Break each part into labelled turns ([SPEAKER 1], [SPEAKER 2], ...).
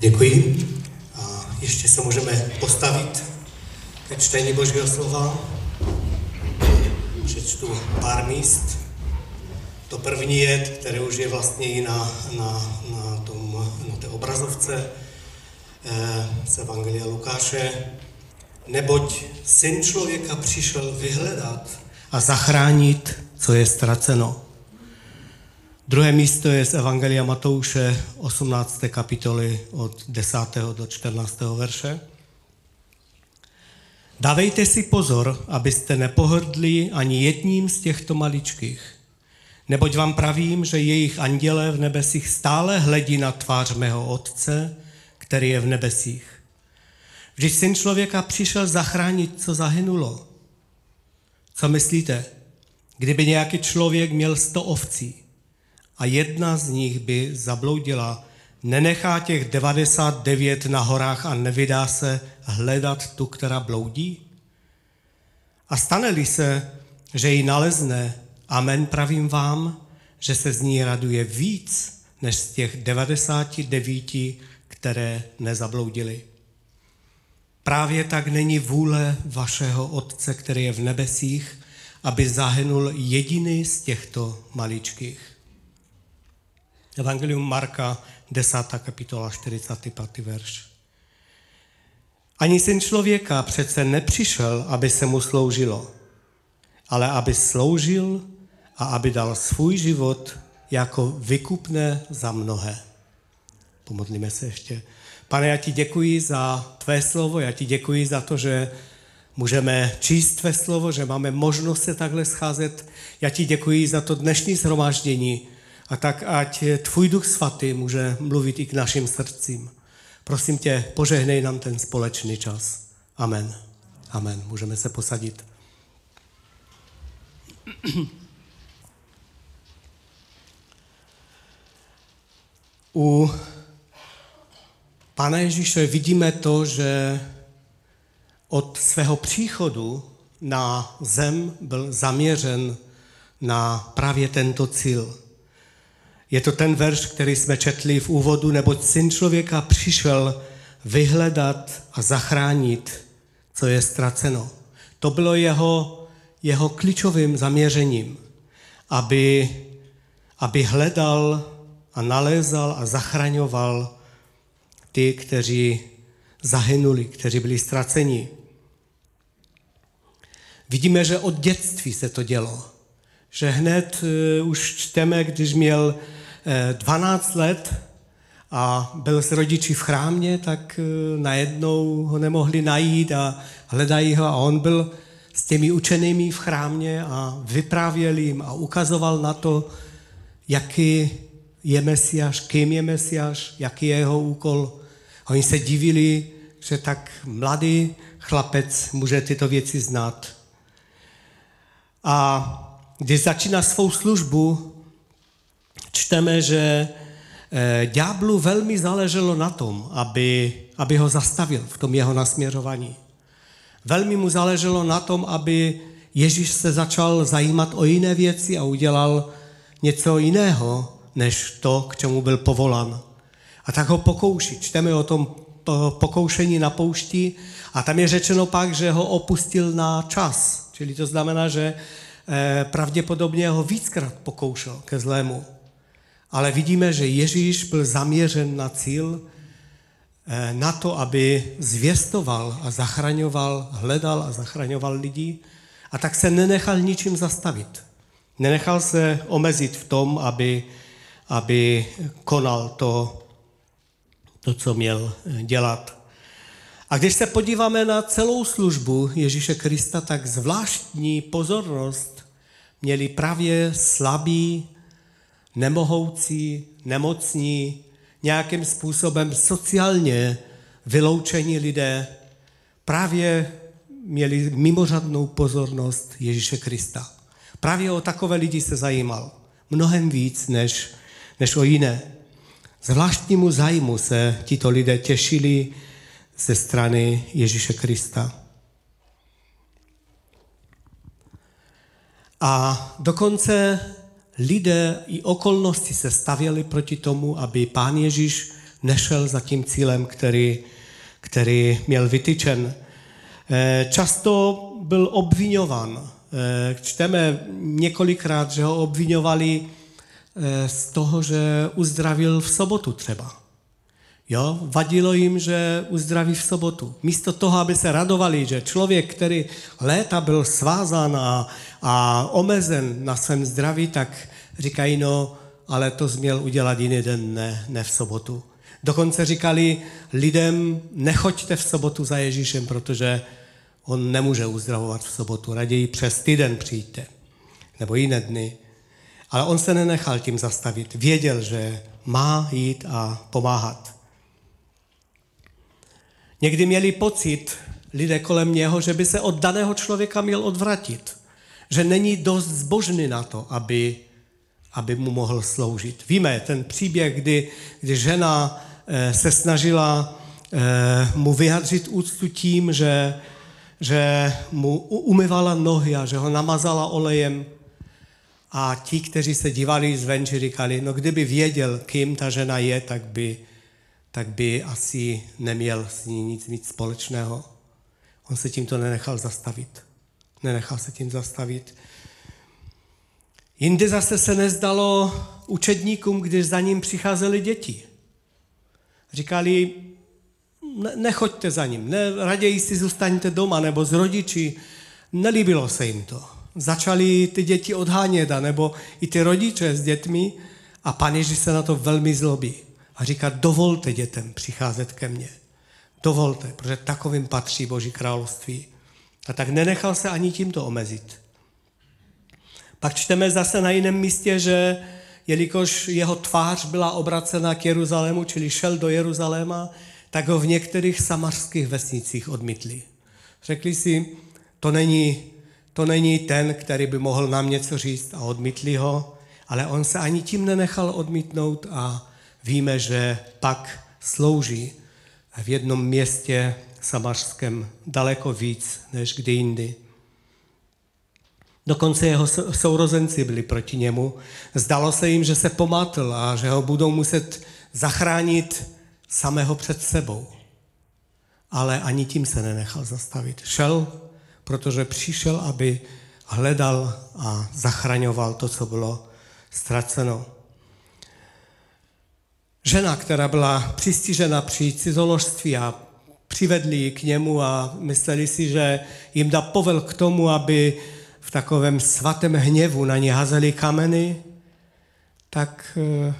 [SPEAKER 1] Děkuji. A ještě se můžeme postavit ke čtení Božího slova. Přečtu pár míst. To první je, které už je vlastně i na, na, na, tom, na té obrazovce eh, z Evangelia Lukáše. Neboť syn člověka přišel vyhledat a zachránit, co je ztraceno. Druhé místo je z Evangelia Matouše 18. kapitoly od 10. do 14. verše. Dávejte si pozor, abyste nepohrdli ani jedním z těchto maličkých. Neboť vám pravím, že jejich anděle v nebesích stále hledí na tvář mého Otce, který je v nebesích. Vždyť syn člověka přišel zachránit, co zahynulo. Co myslíte? Kdyby nějaký člověk měl sto ovcí a jedna z nich by zabloudila, nenechá těch 99 na horách a nevydá se hledat tu, která bloudí? A stane-li se, že ji nalezne, amen pravím vám, že se z ní raduje víc, než z těch 99, které nezabloudily. Právě tak není vůle vašeho Otce, který je v nebesích, aby zahynul jediný z těchto maličkých. Evangelium Marka, 10. kapitola, 45. verš. Ani syn člověka přece nepřišel, aby se mu sloužilo, ale aby sloužil a aby dal svůj život jako vykupné za mnohé. Pomodlíme se ještě. Pane, já ti děkuji za tvé slovo, já ti děkuji za to, že můžeme číst tvé slovo, že máme možnost se takhle scházet. Já ti děkuji za to dnešní shromáždění a tak, ať tvůj duch svatý může mluvit i k našim srdcím. Prosím tě, požehnej nám ten společný čas. Amen. Amen. Můžeme se posadit. U Pana Ježíše vidíme to, že od svého příchodu na zem byl zaměřen na právě tento cíl. Je to ten verš, který jsme četli v úvodu, neboť syn člověka přišel vyhledat a zachránit, co je ztraceno. To bylo jeho, jeho klíčovým zaměřením, aby, aby hledal a nalézal a zachraňoval ty, kteří zahynuli, kteří byli ztraceni. Vidíme, že od dětství se to dělo. Že hned uh, už čteme, když měl 12 let a byl s rodiči v chrámě, tak uh, najednou ho nemohli najít a hledají ho a on byl s těmi učenými v chrámě a vyprávěl jim a ukazoval na to, jaký je Mesiáš, kým je Mesiáš, jaký je jeho úkol. Oni se divili, že tak mladý chlapec může tyto věci znát. A když začíná svou službu, čteme, že eh, ďáblu velmi záleželo na tom, aby, aby ho zastavil v tom jeho nasměřování. Velmi mu záleželo na tom, aby Ježíš se začal zajímat o jiné věci a udělal něco jiného, než to, k čemu byl povolán. A tak ho pokouší. Čteme o tom pokoušení na poušti a tam je řečeno pak, že ho opustil na čas. Čili to znamená, že eh, pravděpodobně ho víckrát pokoušel ke zlému. Ale vidíme, že Ježíš byl zaměřen na cíl, eh, na to, aby zvěstoval a zachraňoval, hledal a zachraňoval lidi a tak se nenechal ničím zastavit. Nenechal se omezit v tom, aby, aby konal to, to, co měl eh, dělat. A když se podíváme na celou službu Ježíše Krista, tak zvláštní pozornost měli právě slabí, nemohoucí, nemocní, nějakým způsobem sociálně vyloučení lidé právě měli mimořádnou pozornost Ježíše Krista. Právě o takové lidi se zajímal. Mnohem víc než, než o jiné. Zvláštnímu zájmu se tito lidé těšili ze strany Ježíše Krista. A dokonce lidé i okolnosti se stavěli proti tomu, aby pán Ježíš nešel za tím cílem, který, který měl vytyčen. Eh, často byl obvinovan. Eh, čteme několikrát, že ho obvinovali eh, z toho, že uzdravil v sobotu třeba. Jo? Vadilo jim, že uzdraví v sobotu. Místo toho, aby se radovali, že člověk, který léta byl svázán a, a omezen na svém zdraví, tak říkají, no, ale to změl udělat jiný den, ne, ne v sobotu. Dokonce říkali lidem, nechoďte v sobotu za Ježíšem, protože on nemůže uzdravovat v sobotu, raději přes týden přijďte, nebo jiné dny. Ale on se nenechal tím zastavit. Věděl, že má jít a pomáhat. Někdy měli pocit lidé kolem něho, že by se od daného člověka měl odvratit. Že není dost zbožný na to, aby, aby mu mohl sloužit. Víme ten příběh, kdy, kdy žena eh, se snažila eh, mu vyjadřit úctu tím, že, že mu umyvala nohy a že ho namazala olejem. A ti, kteří se dívali zvenčí, říkali, no kdyby věděl, kým ta žena je, tak by tak by asi neměl s ní nic mít společného. On se tímto nenechal zastavit. Nenechal se tím zastavit. Jinde zase se nezdalo učedníkům, když za ním přicházely děti. Říkali, ne, nechoďte za ním, ne, raději si zůstaňte doma nebo s rodiči. Nelíbilo se jim to. Začali ty děti odhánět, nebo i ty rodiče s dětmi a pan Ježíš se na to velmi zlobí a říká, dovolte dětem přicházet ke mně. Dovolte, protože takovým patří Boží království. A tak nenechal se ani tímto omezit. Pak čteme zase na jiném místě, že jelikož jeho tvář byla obracena k Jeruzalému, čili šel do Jeruzaléma, tak ho v některých samarských vesnicích odmítli. Řekli si, to není, to není ten, který by mohl nám něco říct a odmítli ho, ale on se ani tím nenechal odmítnout a Víme, že pak slouží v jednom městě samařském daleko víc než kdy jindy. Dokonce jeho sourozenci byli proti němu. Zdalo se jim, že se pomátl a že ho budou muset zachránit samého před sebou. Ale ani tím se nenechal zastavit. Šel, protože přišel, aby hledal a zachraňoval to, co bylo ztraceno. Žena, která byla přistižena při cizoložství a přivedli ji k němu a mysleli si, že jim dá povel k tomu, aby v takovém svatém hněvu na ně hazeli kameny, tak eh,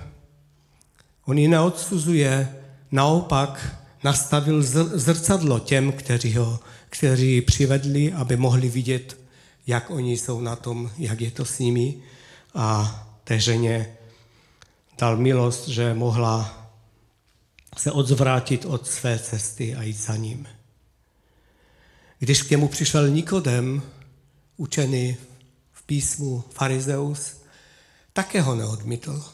[SPEAKER 1] on ji neodsuzuje, naopak nastavil zrcadlo těm, kteří ho kteří přivedli, aby mohli vidět, jak oni jsou na tom, jak je to s nimi. A té ženě dal milost, že mohla se odzvrátit od své cesty a jít za ním. Když k němu přišel Nikodem, učený v písmu farizeus, také ho neodmítl.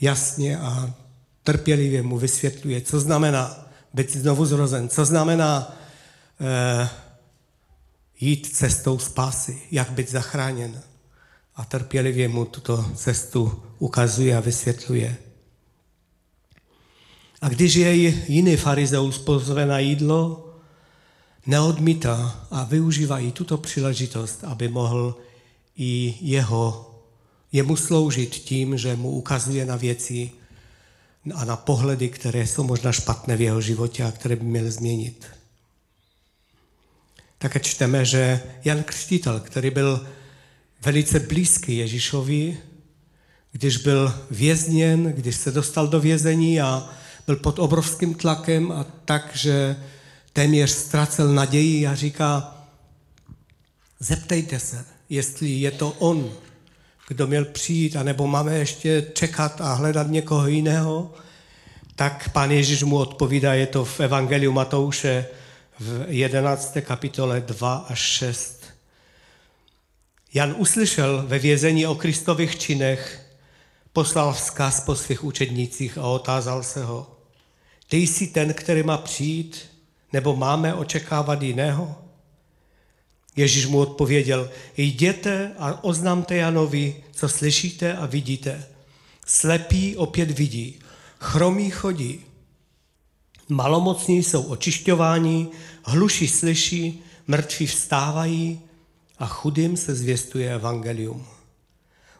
[SPEAKER 1] Jasně a trpělivě mu vysvětluje, co znamená být znovu zrozen, co znamená eh, jít cestou spásy, jak být zachráněn a trpělivě mu tuto cestu ukazuje a vysvětluje. A když jej jiný farizeus pozve na jídlo, neodmítá a využívá i tuto příležitost, aby mohl i jeho, jemu sloužit tím, že mu ukazuje na věci a na pohledy, které jsou možná špatné v jeho životě a které by měl změnit. Také čteme, že Jan Křtitel, který byl velice blízký Ježíšovi, když byl vězněn, když se dostal do vězení a byl pod obrovským tlakem a tak, že téměř ztracel naději a říká, zeptejte se, jestli je to on, kdo měl přijít, anebo máme ještě čekat a hledat někoho jiného, tak pán Ježíš mu odpovídá, je to v Evangeliu Matouše v 11. kapitole 2 až 6. Jan uslyšel ve vězení o Kristových činech, poslal vzkaz po svých učednících a otázal se ho. Ty jsi ten, který má přijít, nebo máme očekávat jiného? Ježíš mu odpověděl, jděte a oznamte Janovi, co slyšíte a vidíte. Slepí opět vidí, chromí chodí, Malomocní jsou očišťováni, hluší slyší, mrtví vstávají a chudým se zvěstuje evangelium.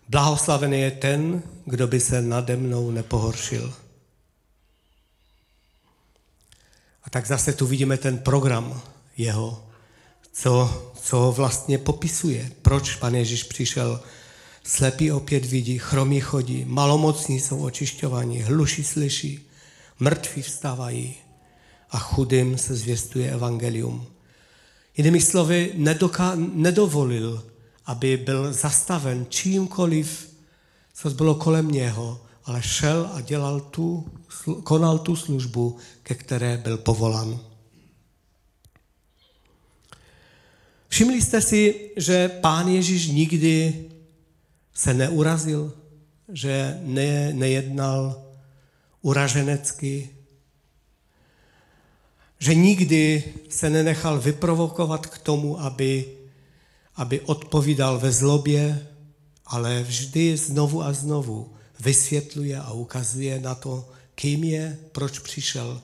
[SPEAKER 1] Blahoslavený je ten, kdo by se nade mnou nepohoršil. A tak zase tu vidíme ten program jeho, co, co vlastně popisuje, proč pan Ježíš přišel. Slepí opět vidí, chromí chodí, malomocní jsou očišťovaní, hluší slyší, mrtví vstávají a chudým se zvěstuje evangelium. Jinými slovy, nedoka- nedovolil, aby byl zastaven čímkoliv, co bylo kolem něho, ale šel a dělal tu, konal tu službu, ke které byl povolán. Všimli jste si, že pán Ježíš nikdy se neurazil, že ne, nejednal uraženecky, že nikdy se nenechal vyprovokovat k tomu, aby, aby odpovídal ve zlobě, ale vždy znovu a znovu vysvětluje a ukazuje na to, kým je, proč přišel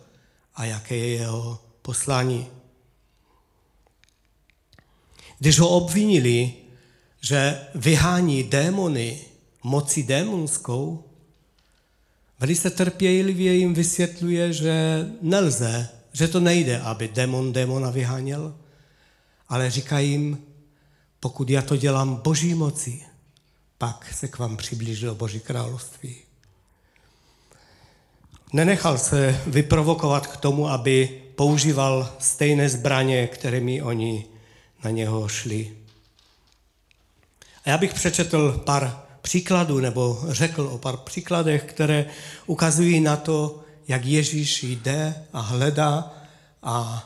[SPEAKER 1] a jaké je jeho poslání. Když ho obvinili, že vyhání démony moci démonskou, velice trpělivě jim vysvětluje, že nelze, že to nejde, aby démon démona vyháněl, ale říká jim, pokud já to dělám boží moci, pak se k vám přiblížilo Boží království. Nenechal se vyprovokovat k tomu, aby používal stejné zbraně, kterými oni na něho šli. A já bych přečetl pár příkladů, nebo řekl o pár příkladech, které ukazují na to, jak Ježíš jde a hledá a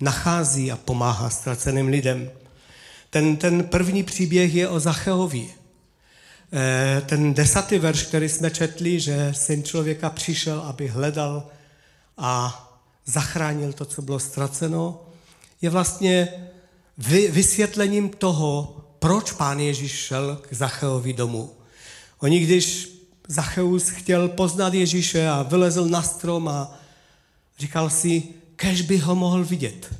[SPEAKER 1] nachází a pomáhá ztraceným lidem. Ten, ten první příběh je o Zacheovi. Eh, ten desátý verš, který jsme četli, že syn člověka přišel, aby hledal a zachránil to, co bylo ztraceno, je vlastně vysvětlením toho, proč pán Ježíš šel k Zacheovi domů. Oni, když Zacheus chtěl poznat Ježíše a vylezl na strom a říkal si, kež by ho mohl vidět.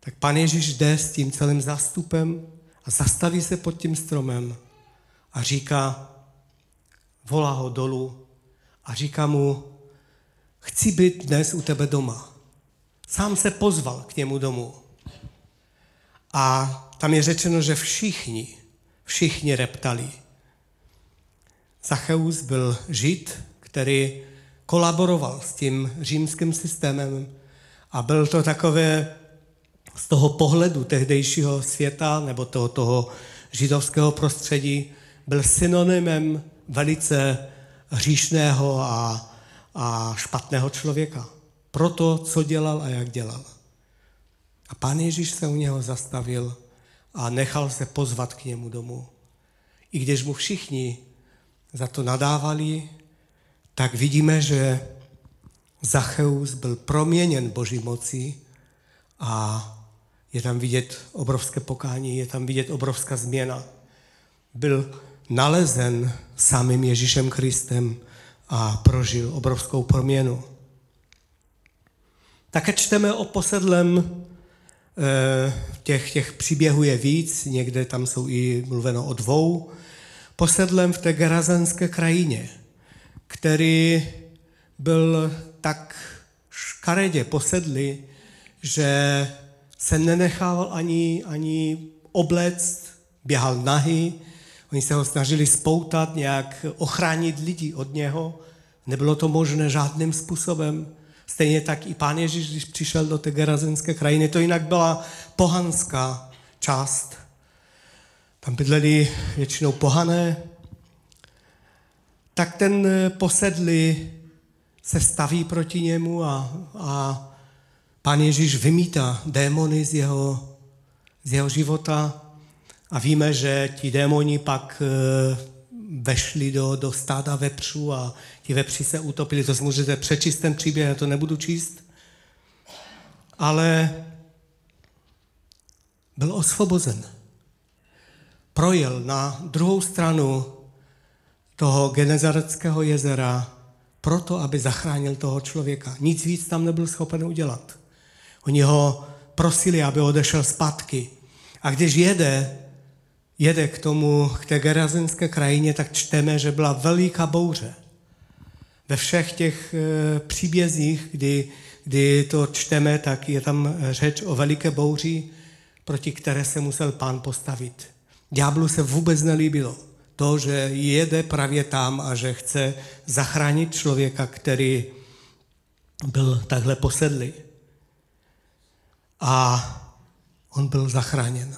[SPEAKER 1] Tak pan Ježíš jde s tím celým zástupem a zastaví se pod tím stromem a říká, volá ho dolů a říká mu, chci být dnes u tebe doma. Sám se pozval k němu domů. A tam je řečeno, že všichni, všichni reptali. Zacheus byl žid, který kolaboroval s tím římským systémem a byl to takové z toho pohledu tehdejšího světa nebo toho, toho židovského prostředí byl synonymem velice hříšného a, a špatného člověka. Pro to, co dělal a jak dělal. A pán Ježíš se u něho zastavil a nechal se pozvat k němu domů. I když mu všichni za to nadávali, tak vidíme, že Zacheus byl proměněn Boží mocí a je tam vidět obrovské pokání, je tam vidět obrovská změna. Byl nalezen samým Ježíšem Kristem a prožil obrovskou proměnu. Také čteme o posedlem Eh, těch, těch příběhů je víc, někde tam jsou i mluveno o dvou, posedlem v té gerazenské krajině, který byl tak škaredě posedlý, že se nenechával ani, ani oblect, běhal nahy, oni se ho snažili spoutat, nějak ochránit lidi od něho. Nebylo to možné žádným způsobem. Stejně tak i pán Ježíš, když přišel do té gerazenské krajiny, to jinak byla pohanská část. Tam bydleli většinou pohané. Tak ten posedlý se staví proti němu a, a pán Ježíš vymítá démony z jeho, z jeho života. A víme, že ti démoni pak eh, vešli do, do stáda vepřů a ti vepři se utopili. To můžete přečíst ten příběh, já to nebudu číst. Ale byl osvobozen. Projel na druhou stranu toho Genezareckého jezera proto, aby zachránil toho člověka. Nic víc tam nebyl schopen udělat. Oni ho prosili, aby odešel zpátky. A když jede, jede k tomu, k té gerazinské krajině, tak čteme, že byla veliká bouře. Ve všech těch e, příbězích, kdy, kdy to čteme, tak je tam řeč o veliké bouři, proti které se musel pán postavit. Ďáblu se vůbec nelíbilo to, že jede právě tam a že chce zachránit člověka, který byl takhle posedlý. A on byl zachráněn.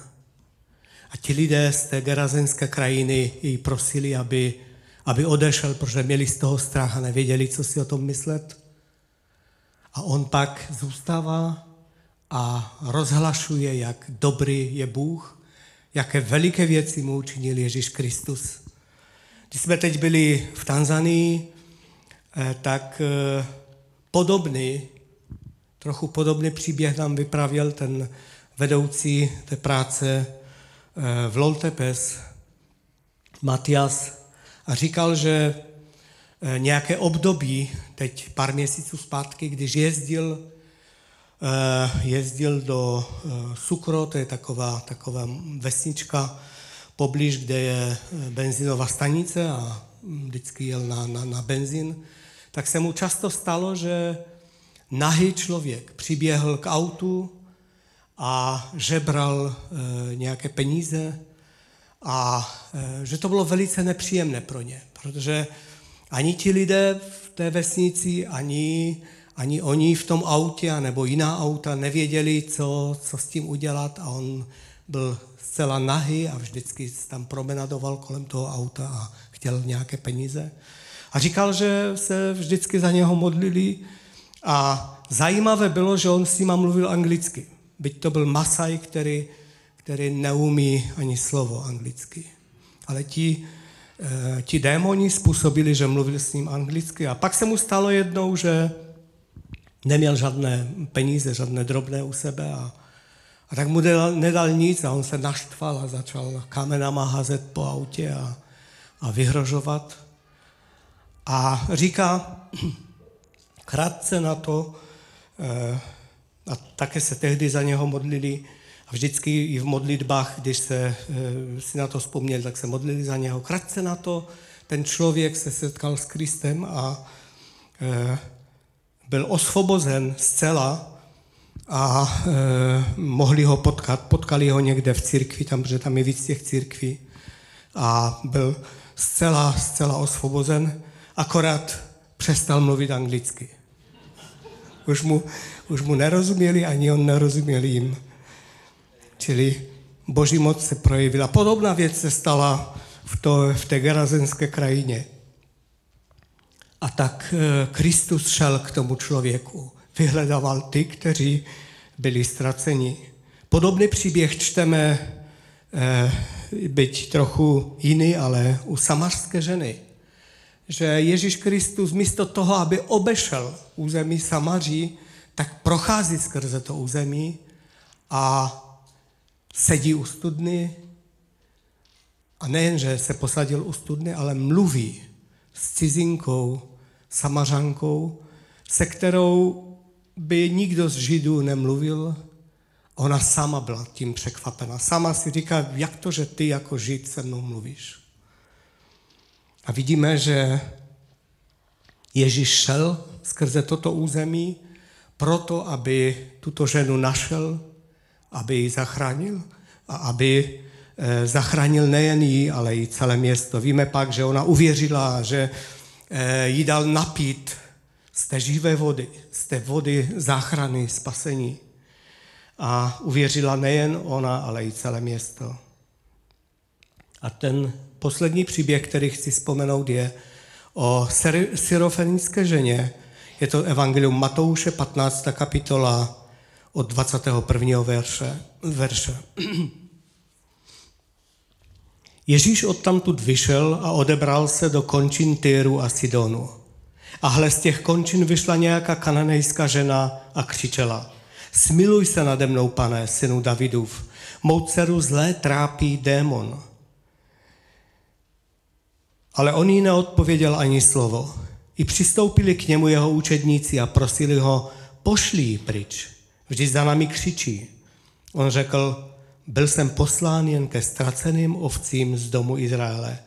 [SPEAKER 1] A ti lidé z té gerazenské krajiny jej prosili, aby, aby odešel, protože měli z toho strach a nevěděli, co si o tom myslet. A on pak zůstává a rozhlašuje, jak dobrý je Bůh, jaké veliké věci mu učinil Ježíš Kristus. Když jsme teď byli v Tanzanii, eh, tak eh, podobný, trochu podobný příběh nám vypravěl ten vedoucí té práce eh, v Loltepes, Matias, a říkal, že nějaké období, teď pár měsíců zpátky, když jezdil jezdil do eh, Sukro, to je taková, taková vesnička poblíž, kde je eh, benzinová stanice a vždycky jel na, na, na benzín, tak se mu často stalo, že nahý člověk přiběhl k autu a žebral e, nějaké peníze a e, že to bylo velice nepříjemné pro ně, protože ani ti lidé v té vesnici, ani ani oni v tom autě nebo jiná auta nevěděli, co, co s tím udělat a on byl zcela nahý a vždycky tam promenadoval kolem toho auta a chtěl nějaké peníze. A říkal, že se vždycky za něho modlili a zajímavé bylo, že on s nima mluvil anglicky. Byť to byl Masaj, který, který neumí ani slovo anglicky. Ale ti, eh, ti démoni způsobili, že mluvil s ním anglicky. A pak se mu stalo jednou, že neměl žádné peníze, žádné drobné u sebe a, a tak mu nedal, nedal nic a on se naštval a začal kamenama házet po autě a, a vyhrožovat. A říká, krátce na to, eh, a také se tehdy za něho modlili, a vždycky i v modlitbách, když se eh, si na to vzpomněl, tak se modlili za něho. Krátce na to ten člověk se setkal s Kristem a eh, byl osvobozen zcela a e, mohli ho potkat. Potkali ho někde v církvi, tam, protože tam je víc těch církví. A byl zcela, zcela osvobozen, akorát přestal mluvit anglicky. Už mu, už mu nerozuměli, ani on nerozuměl jim. Čili boží moc se projevila. Podobná věc se stala v, to, v té gerazenské krajině. A tak eh, Kristus šel k tomu člověku. Vyhledával ty, kteří byli ztraceni. Podobný příběh čteme, eh, byť trochu jiný, ale u samařské ženy. Že Ježíš Kristus místo toho, aby obešel území Samaří, tak prochází skrze to území a sedí u studny a nejenže se posadil u studny, ale mluví s cizinkou, samařankou, se kterou by nikdo z Židů nemluvil. Ona sama byla tím překvapena. Sama si říká, jak to, že ty jako Žid se mnou mluvíš. A vidíme, že Ježíš šel skrze toto území proto, aby tuto ženu našel, aby ji zachránil a aby eh, zachránil nejen ji, ale i celé město. Víme pak, že ona uvěřila, že jí dal napít z té živé vody, z té vody záchrany, spasení. A uvěřila nejen ona, ale i celé město. A ten poslední příběh, který chci vzpomenout, je o syrofenické ženě. Je to Evangelium Matouše, 15. kapitola od 21. verše. verše. Ježíš odtamtud vyšel a odebral se do končin Tyru a Sidonu. A hle, z těch končin vyšla nějaká kananejská žena a křičela. Smiluj se nade mnou, pane, synu Davidův. Mou dceru zlé trápí démon. Ale on jí neodpověděl ani slovo. I přistoupili k němu jeho učedníci a prosili ho, pošli ji pryč, vždyť za nami křičí. On řekl, byl jsem poslán jen ke ztraceným ovcím z domu Izraele.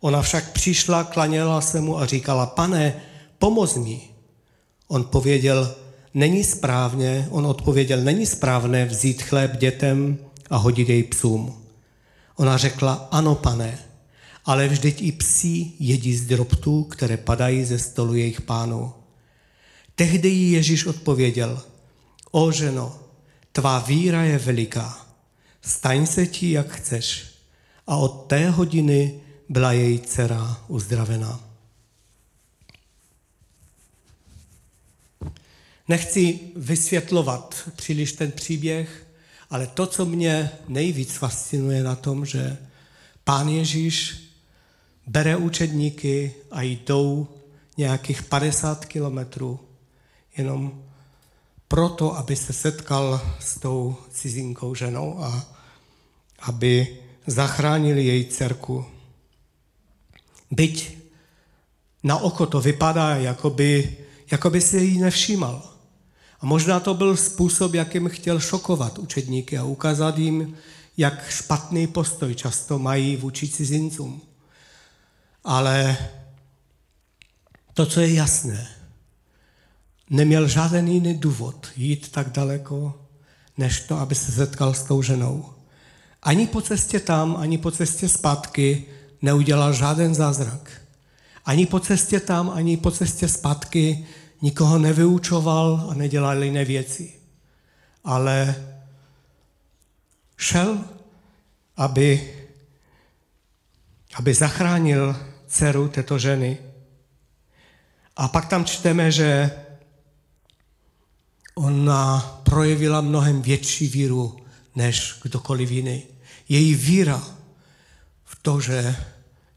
[SPEAKER 1] Ona však přišla, klaněla se mu a říkala, pane, pomoz mi. On pověděl, není správně, on odpověděl, není správné vzít chléb dětem a hodit jej psům. Ona řekla, ano, pane, ale vždyť i psí jedí z drobtů, které padají ze stolu jejich pánů. Tehdy jí Ježíš odpověděl, o ženo, tvá víra je veliká, staň se ti, jak chceš. A od té hodiny byla její dcera uzdravená. Nechci vysvětlovat příliš ten příběh, ale to, co mě nejvíc fascinuje na tom, že pán Ježíš bere učedníky a jdou nějakých 50 kilometrů jenom proto, aby se setkal s tou cizinkou ženou a aby zachránili její dcerku. Byť na oko to vypadá, jako by, jako by si jí nevšímal. A možná to byl způsob, jakým chtěl šokovat učedníky a ukázat jim, jak špatný postoj často mají vůči cizincům. Ale to, co je jasné, neměl žádný jiný důvod jít tak daleko, než to, aby se setkal s tou ženou. Ani po cestě tam, ani po cestě zpátky neudělal žádný zázrak. Ani po cestě tam, ani po cestě zpátky nikoho nevyučoval a nedělal jiné věci. Ale šel, aby, aby zachránil dceru této ženy. A pak tam čteme, že ona projevila mnohem větší víru než kdokoliv jiný. Její víra v to, že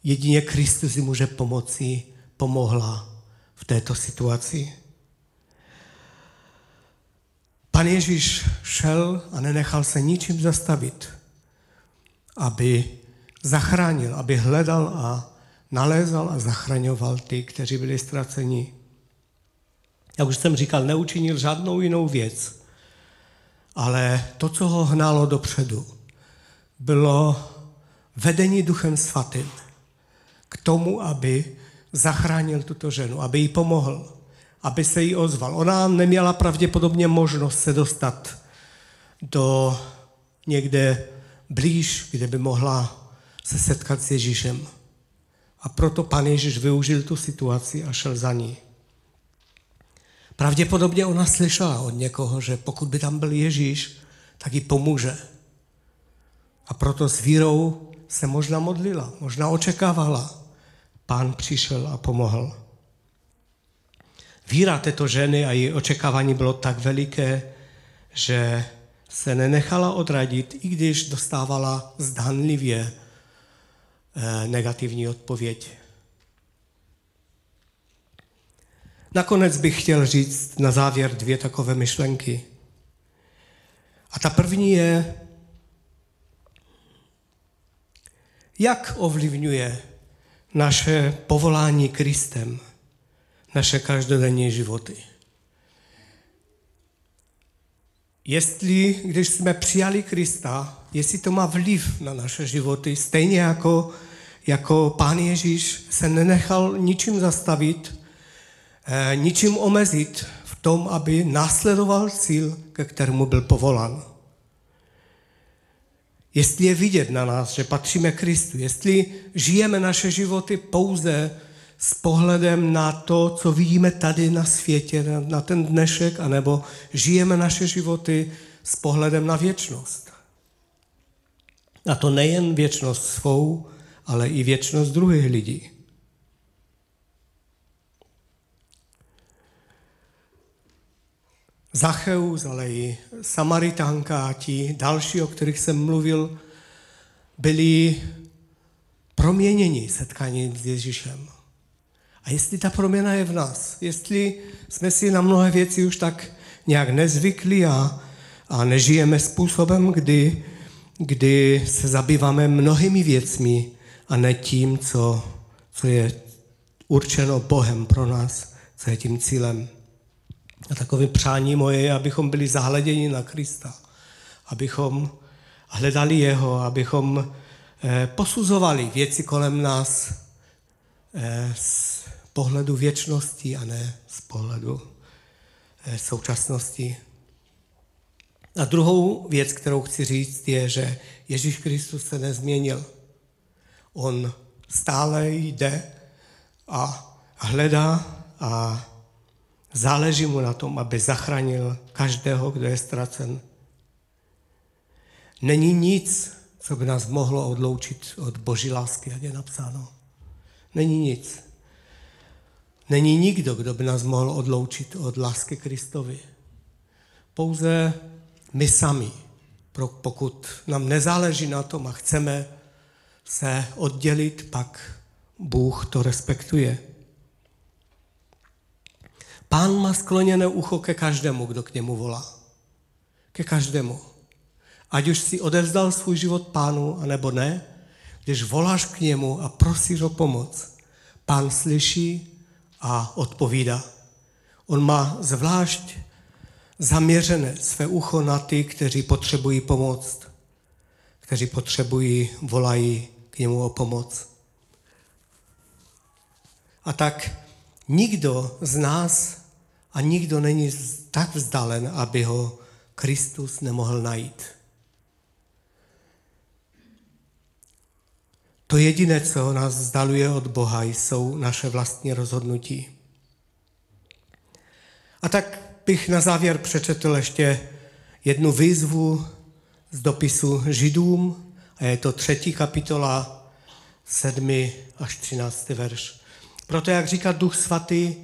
[SPEAKER 1] jedině Kristus ji může pomoci, pomohla v této situaci. Pan Ježíš šel a nenechal se ničím zastavit, aby zachránil, aby hledal a nalézal a zachraňoval ty, kteří byli ztraceni. Jak už jsem říkal, neučinil žádnou jinou věc, ale to, co ho hnalo dopředu, bylo vedení Duchem Svatým k tomu, aby zachránil tuto ženu, aby jí pomohl, aby se jí ozval. Ona neměla pravděpodobně možnost se dostat do někde blíž, kde by mohla se setkat s Ježíšem. A proto pan Ježíš využil tu situaci a šel za ní. Pravděpodobně ona slyšela od někoho, že pokud by tam byl Ježíš, tak jí pomůže. A proto s vírou se možná modlila, možná očekávala. Pán přišel a pomohl. Víra této ženy a její očekávání bylo tak veliké, že se nenechala odradit, i když dostávala zdánlivě eh, negativní odpověď. Nakonec bych chtěl říct na závěr dvě takové myšlenky. A ta první je, jak ovlivňuje naše povolání Kristem naše každodenní životy. Jestli, když jsme přijali Krista, jestli to má vliv na naše životy, stejně jako, jako Pán Ježíš se nenechal ničím zastavit, ničím omezit v tom, aby následoval cíl, ke kterému byl povolán. Jestli je vidět na nás, že patříme Kristu, jestli žijeme naše životy pouze s pohledem na to, co vidíme tady na světě, na, na ten dnešek, anebo žijeme naše životy s pohledem na věčnost. A to nejen věčnost svou, ale i věčnost druhých lidí. Zacheus, ale i Samaritánka a ti další, o kterých jsem mluvil, byli proměněni setkáním s Ježíšem. A jestli ta proměna je v nás, jestli jsme si na mnohé věci už tak nějak nezvykli a, a nežijeme způsobem, kdy, kdy se zabýváme mnohými věcmi a ne tím, co, co je určeno Bohem pro nás, co je tím cílem. A takové přání moje je, abychom byli zahleděni na Krista, abychom hledali Jeho, abychom eh, posuzovali věci kolem nás eh, z pohledu věčnosti a ne z pohledu eh, současnosti. A druhou věc, kterou chci říct, je, že Ježíš Kristus se nezměnil. On stále jde a hledá a záleží mu na tom, aby zachránil každého, kdo je ztracen. Není nic, co by nás mohlo odloučit od boží lásky, jak je napsáno. Není nic. Není nikdo, kdo by nás mohl odloučit od lásky Kristovi. Pouze my sami, pokud nám nezáleží na tom a chceme se oddělit, pak Bůh to respektuje. Pán má skloněné ucho ke každému, kdo k němu volá. Ke každému. Ať už si odevzdal svůj život pánu, anebo ne, když voláš k němu a prosíš o pomoc, pán slyší a odpovídá. On má zvlášť zaměřené své ucho na ty, kteří potřebují pomoc, kteří potřebují, volají k němu o pomoc. A tak nikdo z nás a nikdo není tak vzdálen, aby ho Kristus nemohl najít. To jediné, co nás vzdaluje od Boha, jsou naše vlastní rozhodnutí. A tak bych na závěr přečetl ještě jednu výzvu z dopisu Židům, a je to třetí kapitola, sedmi až třináctý verš. Proto, jak říká Duch Svatý,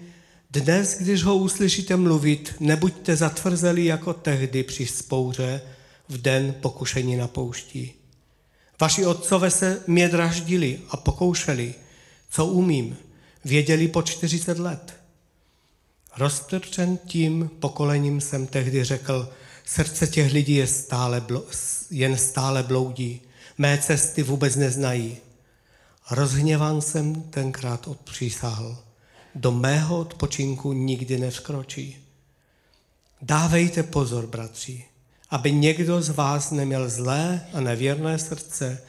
[SPEAKER 1] dnes, když ho uslyšíte mluvit, nebuďte zatvrzeli jako tehdy při spouře v den pokušení na poušti. Vaši otcové se mě draždili a pokoušeli, co umím, věděli po 40 let. Roztrčen tím pokolením jsem tehdy řekl, srdce těch lidí je stále, jen stále bloudí, mé cesty vůbec neznají. Rozhněvan jsem tenkrát odpřísahl, do mého odpočinku nikdy nevkročí. Dávejte pozor, bratři, aby někdo z vás neměl zlé a nevěrné srdce,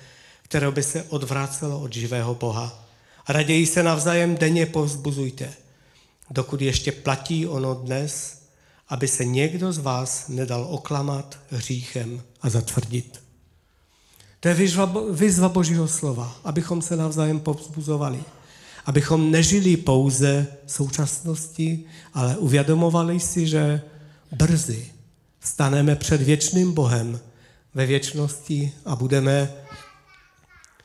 [SPEAKER 1] které by se odvracelo od živého Boha. Raději se navzájem denně povzbuzujte, dokud ještě platí ono dnes, aby se někdo z vás nedal oklamat hříchem a zatvrdit. To je výzva, výzva Božího slova, abychom se navzájem povzbuzovali. Abychom nežili pouze současnosti, ale uvědomovali si, že brzy staneme před věčným Bohem ve věčnosti a budeme,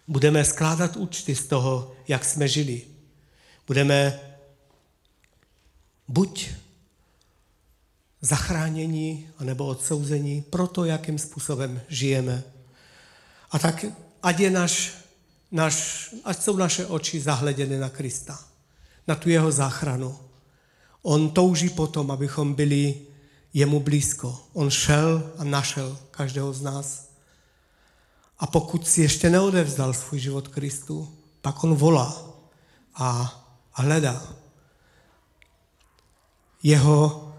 [SPEAKER 1] budeme skládat účty z toho, jak jsme žili. Budeme buď zachráněni, anebo odsouzení pro to, jakým způsobem žijeme. A tak ať, je naš, naš, ať jsou naše oči zahleděny na Krista, na tu jeho záchranu. On touží potom, abychom byli jemu blízko. On šel a našel každého z nás. A pokud si ještě neodevzdal svůj život Kristu, pak on volá a hledá. Jeho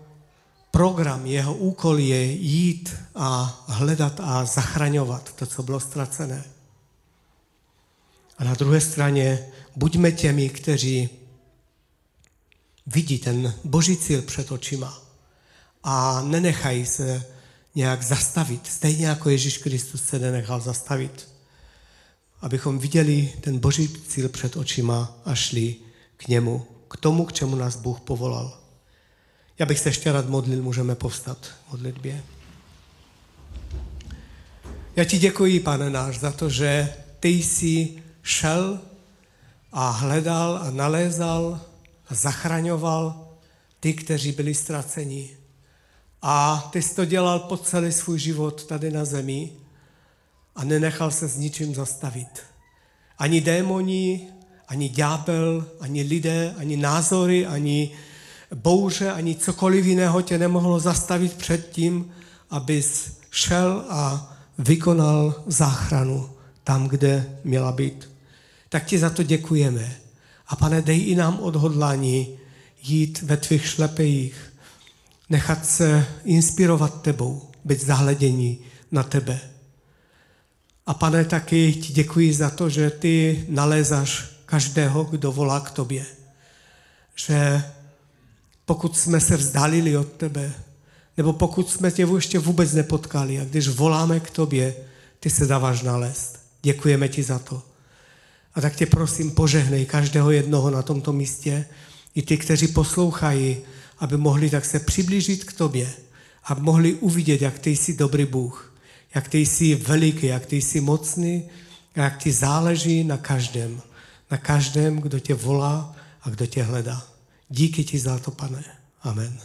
[SPEAKER 1] program, jeho úkol je jít a hledat a zachraňovat to, co bylo ztracené. A na druhé straně buďme těmi, kteří vidí ten boží cíl před očima a nenechají se nějak zastavit, stejně jako Ježíš Kristus se nenechal zastavit. Abychom viděli ten boží cíl před očima a šli k němu, k tomu, k čemu nás Bůh povolal. Já bych se ještě rád modlil, můžeme povstat v modlitbě. Já ti děkuji, pane náš, za to, že ty jsi šel a hledal a nalézal a zachraňoval ty, kteří byli ztraceni. A ty jsi to dělal po celý svůj život tady na zemi a nenechal se s ničím zastavit. Ani démoni, ani ďábel, ani lidé, ani názory, ani bouře, ani cokoliv jiného tě nemohlo zastavit před tím, abys šel a vykonal záchranu tam, kde měla být. Tak ti za to děkujeme. A pane, dej i nám odhodlání jít ve tvých šlepejích, nechat se inspirovat tebou, být zahledění na tebe. A pane, taky ti děkuji za to, že ty nalézáš každého, kdo volá k tobě. Že pokud jsme se vzdálili od tebe, nebo pokud jsme tě ještě vůbec nepotkali a když voláme k tobě, ty se dáváš nalézt. Děkujeme ti za to. A tak tě prosím, požehnej každého jednoho na tomto místě, i ty, kteří poslouchají, aby mohli tak se přiblížit k tobě, aby mohli uvidět, jak ty jsi dobrý Bůh, jak ty jsi veliký, jak ty jsi mocný, a jak ti záleží na každém, na každém, kdo tě volá a kdo tě hledá. Díky ti za to, pane. Amen.